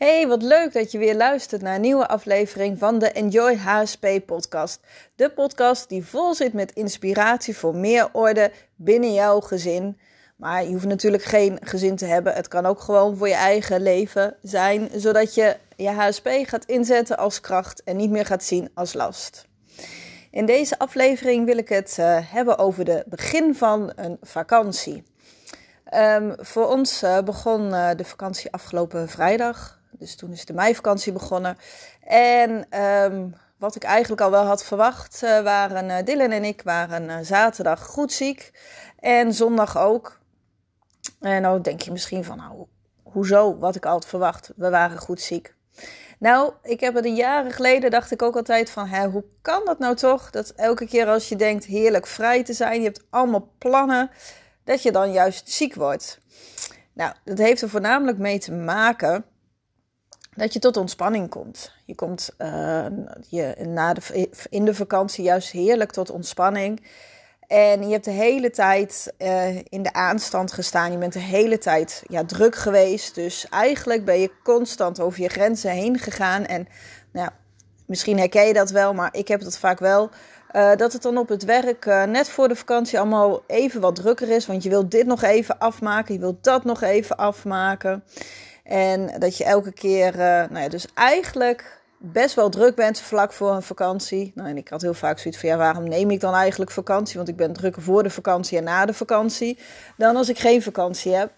Hey, wat leuk dat je weer luistert naar een nieuwe aflevering van de Enjoy HSP podcast. De podcast die vol zit met inspiratie voor meer orde binnen jouw gezin. Maar je hoeft natuurlijk geen gezin te hebben. Het kan ook gewoon voor je eigen leven zijn, zodat je je HSP gaat inzetten als kracht en niet meer gaat zien als last. In deze aflevering wil ik het uh, hebben over de begin van een vakantie. Um, voor ons uh, begon uh, de vakantie afgelopen vrijdag. Dus toen is de meivakantie begonnen. En um, wat ik eigenlijk al wel had verwacht, uh, waren uh, Dylan en ik waren uh, zaterdag goed ziek. En zondag ook. En nou denk je misschien van, nou, hoezo? Wat ik altijd verwacht, we waren goed ziek. Nou, ik heb een jaren geleden, dacht ik ook altijd van, hè, hoe kan dat nou toch? Dat elke keer als je denkt heerlijk vrij te zijn, je hebt allemaal plannen, dat je dan juist ziek wordt. Nou, dat heeft er voornamelijk mee te maken dat je tot ontspanning komt. Je komt uh, je, na de, in de vakantie juist heerlijk tot ontspanning. En je hebt de hele tijd uh, in de aanstand gestaan. Je bent de hele tijd ja, druk geweest. Dus eigenlijk ben je constant over je grenzen heen gegaan. En nou ja, misschien herken je dat wel, maar ik heb dat vaak wel. Uh, dat het dan op het werk net voor de vakantie allemaal even wat drukker is. Want je wilt dit nog even afmaken. Je wilt dat nog even afmaken. En dat je elke keer, uh, nou ja, dus eigenlijk best wel druk bent vlak voor een vakantie. Nou, en ik had heel vaak zoiets van, ja, waarom neem ik dan eigenlijk vakantie? Want ik ben drukker voor de vakantie en na de vakantie dan als ik geen vakantie heb.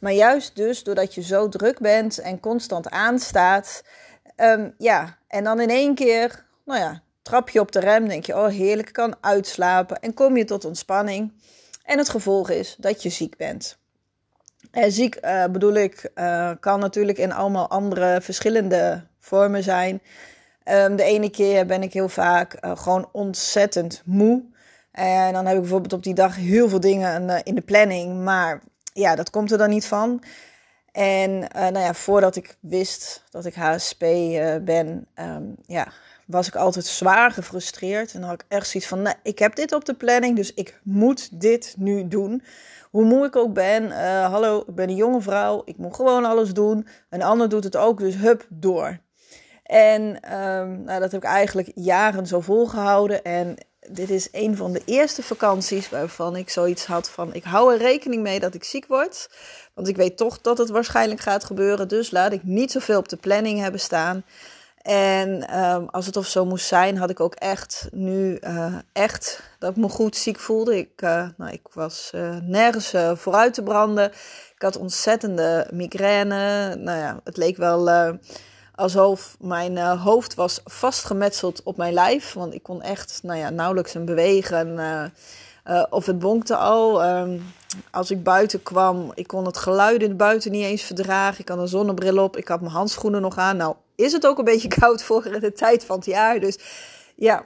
Maar juist dus doordat je zo druk bent en constant aanstaat, um, ja, en dan in één keer, nou ja, trap je op de rem, denk je, oh heerlijk, kan uitslapen en kom je tot ontspanning. En het gevolg is dat je ziek bent. En ziek uh, bedoel ik, uh, kan natuurlijk in allemaal andere verschillende vormen zijn. Um, de ene keer ben ik heel vaak gewoon ontzettend moe. En dan heb ik bijvoorbeeld op die dag heel veel dingen in de planning. Maar ja, dat komt er dan niet van. En nou ja, voordat ik wist dat ik HSP ben, um, ja, was ik altijd zwaar gefrustreerd. En dan had ik echt zoiets van, nee, ik heb dit op de planning, dus ik moet dit nu doen hoe moe ik ook ben. Uh, hallo, ik ben een jonge vrouw. Ik moet gewoon alles doen. Een ander doet het ook, dus hup, door. En um, nou, dat heb ik eigenlijk jaren zo volgehouden. En dit is een van de eerste vakanties waarvan ik zoiets had van... ik hou er rekening mee dat ik ziek word. Want ik weet toch dat het waarschijnlijk gaat gebeuren. Dus laat ik niet zoveel op de planning hebben staan. En um, als het of zo moest zijn, had ik ook echt nu uh, echt dat ik me goed ziek voelde. Ik, uh, nou, ik was uh, nergens vooruit te branden. Ik had ontzettende migraine. Nou ja, het leek wel alsof mijn hoofd was vastgemetseld op mijn lijf. Want ik kon echt nou ja, nauwelijks een bewegen. Of het bonkte al. Um, als ik buiten kwam, ik kon het geluid in het buiten niet eens verdragen. Ik had een zonnebril op. Ik had mijn handschoenen nog aan. Nou, is het ook een beetje koud voor de tijd van het jaar. Dus ja,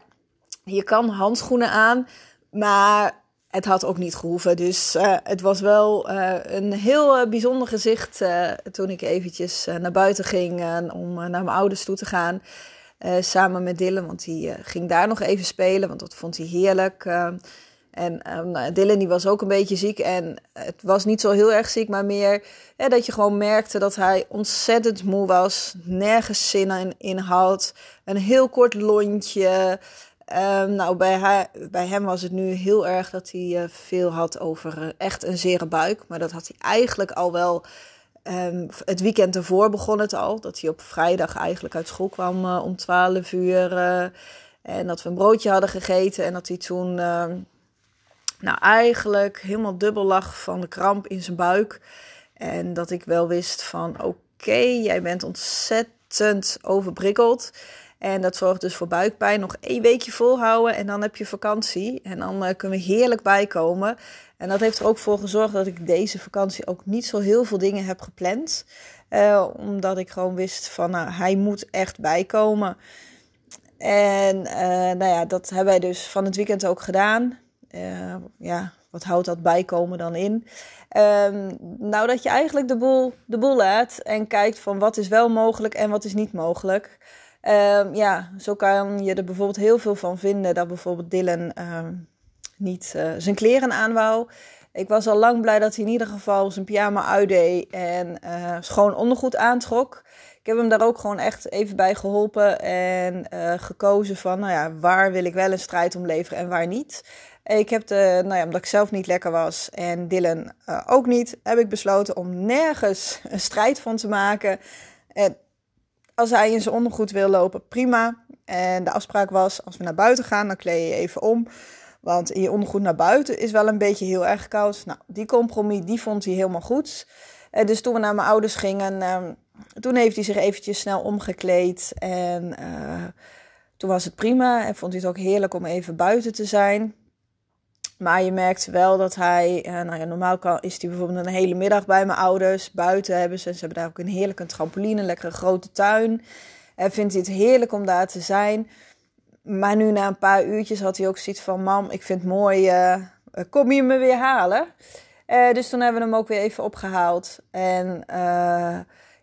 je kan handschoenen aan, maar het had ook niet gehoeven. Dus uh, het was wel uh, een heel bijzonder gezicht toen ik eventjes naar buiten ging om naar mijn ouders toe te gaan. samen met Dylan, want die ging daar nog even spelen, want dat vond hij heerlijk. En um, Dylan was ook een beetje ziek. En het was niet zo heel erg ziek, maar meer dat je gewoon merkte dat hij ontzettend moe was. Nergens zin in, in had. Een heel kort lontje. Um, nou, bij, haar, bij hem was het nu heel erg dat hij uh, veel had over uh, echt een zere buik. Maar dat had hij eigenlijk al wel. Um, het weekend ervoor begon het al. Dat hij op vrijdag eigenlijk uit school kwam uh, om 12 uur. en dat we een broodje hadden gegeten. En dat hij toen nou, eigenlijk helemaal dubbel lag van de kramp in zijn buik. En dat ik wel wist van oké, jij bent ontzettend overprikkeld. En dat zorgt dus voor buikpijn. Nog één weekje volhouden en dan heb je vakantie. En dan uh, kunnen we heerlijk bijkomen. En dat heeft er ook voor gezorgd dat ik deze vakantie ook niet zo heel veel dingen heb gepland. Uh, omdat ik gewoon wist van nou, hij moet echt bijkomen. En uh, nou ja, dat hebben wij dus van het weekend ook gedaan. Uh, ja, wat houdt dat bijkomen dan in? Um, nou, dat je eigenlijk de boel, de boel laat en kijkt van wat is wel mogelijk en wat is niet mogelijk. Um, ja, zo kan je er bijvoorbeeld heel veel van vinden dat bijvoorbeeld Dylan um, niet uh, zijn kleren aan wou. Ik was al lang blij dat hij in ieder geval zijn pyjama uitdeed en uh, schoon ondergoed aantrok. Ik heb hem daar ook gewoon echt even bij geholpen en gekozen van, nou ja, waar wil ik wel een strijd om leveren en waar niet. Ik heb nou ja, omdat ik zelf niet lekker was en Dylan uh, ook niet, heb ik besloten om nergens een strijd van te maken. En als hij in zijn ondergoed wil lopen, prima. En de afspraak was, als we naar buiten gaan, dan kleed je even om. Want in je ondergoed naar buiten is wel een beetje heel erg koud. Nou, die compromis, die vond hij helemaal goed. Uh, dus toen we naar mijn ouders gingen, uh, toen heeft hij zich eventjes snel omgekleed. En uh, toen was het prima. En vond hij het ook heerlijk om even buiten te zijn. Maar je merkt wel dat hij, uh, nou ja, normaal kan, is hij bijvoorbeeld een hele middag bij mijn ouders. Buiten hebben ze, ze hebben daar ook een heerlijke trampoline, een lekkere grote tuin. En vindt hij het heerlijk om daar te zijn. Maar nu na een paar uurtjes had hij ook zoiets van: Mam, ik vind het mooi, uh, kom je me weer halen? Uh, dus toen hebben we hem ook weer even opgehaald. En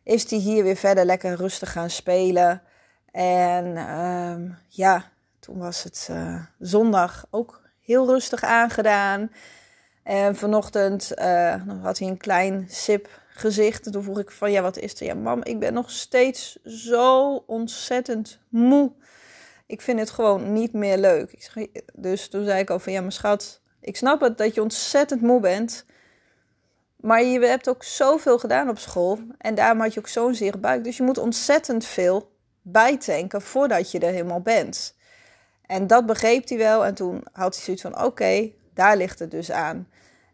is hij hier weer verder lekker rustig gaan spelen. En ehm, ja, toen was het zondag ook heel rustig aangedaan. En vanochtend had hij een klein sip gezicht. En toen vroeg ik van, ja, wat is er? Ja, mam, ik ben nog steeds zo ontzettend moe. Ik vind het gewoon niet meer leuk. Dus toen zei ik al van, ja, mijn schat, ik snap het dat je ontzettend moe bent. Maar je hebt ook zoveel gedaan op school. En daarom had je ook zo'n zere buik. Dus je moet ontzettend veel bijtanken voordat je er helemaal bent. En dat begreep hij wel. En toen had hij zoiets van: oké, daar ligt het dus aan.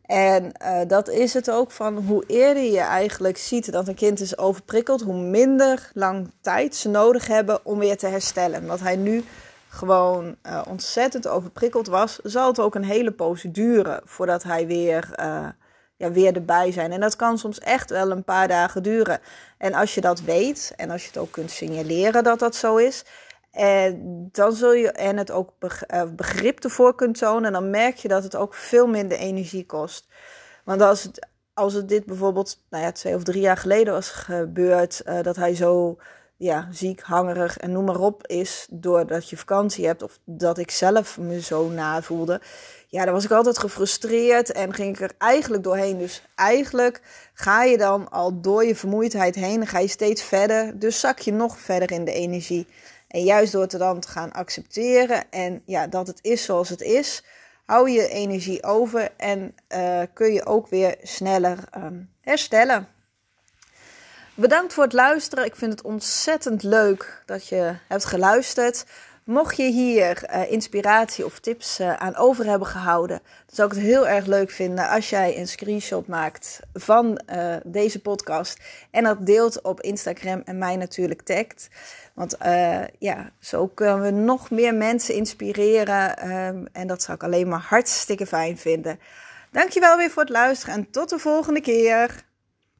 En uh, dat is het ook van hoe eerder je eigenlijk ziet dat een kind is overprikkeld, hoe minder lang tijd ze nodig hebben om weer te herstellen. Omdat hij nu gewoon uh, ontzettend overprikkeld was, zal het ook een hele poos duren voordat hij weer, uh, ja, weer erbij zijn. En dat kan soms echt wel een paar dagen duren. En als je dat weet en als je het ook kunt signaleren dat dat zo is, en dan zul je en het ook eh, begrip ervoor kunt tonen. En dan merk je dat het ook veel minder energie kost. Want als het, als het dit bijvoorbeeld nou ja, twee of drie jaar geleden was gebeurd, uh, dat hij zo ja, ziek, hangerig en noem maar op is, doordat je vakantie hebt, of dat ik zelf me zo na voelde, ja, dan was ik altijd gefrustreerd en ging ik er eigenlijk doorheen. Dus eigenlijk ga je dan al door je vermoeidheid heen, ga je steeds verder, dus zak je nog verder in de energie. En juist door het dan te gaan accepteren en ja, dat het is zoals het is, hou je energie over en uh, kun je ook weer sneller um, herstellen. Bedankt voor het luisteren. Ik vind het ontzettend leuk dat je hebt geluisterd. Mocht je hier uh, inspiratie of tips uh, aan over hebben gehouden, dan zou ik het heel erg leuk vinden als jij een screenshot maakt van uh, deze podcast en dat deelt op Instagram en mij natuurlijk tagt. Want ja, zo kunnen we nog meer mensen inspireren um, en dat zou ik alleen maar hartstikke fijn vinden. Dankjewel weer voor het luisteren en tot de volgende keer.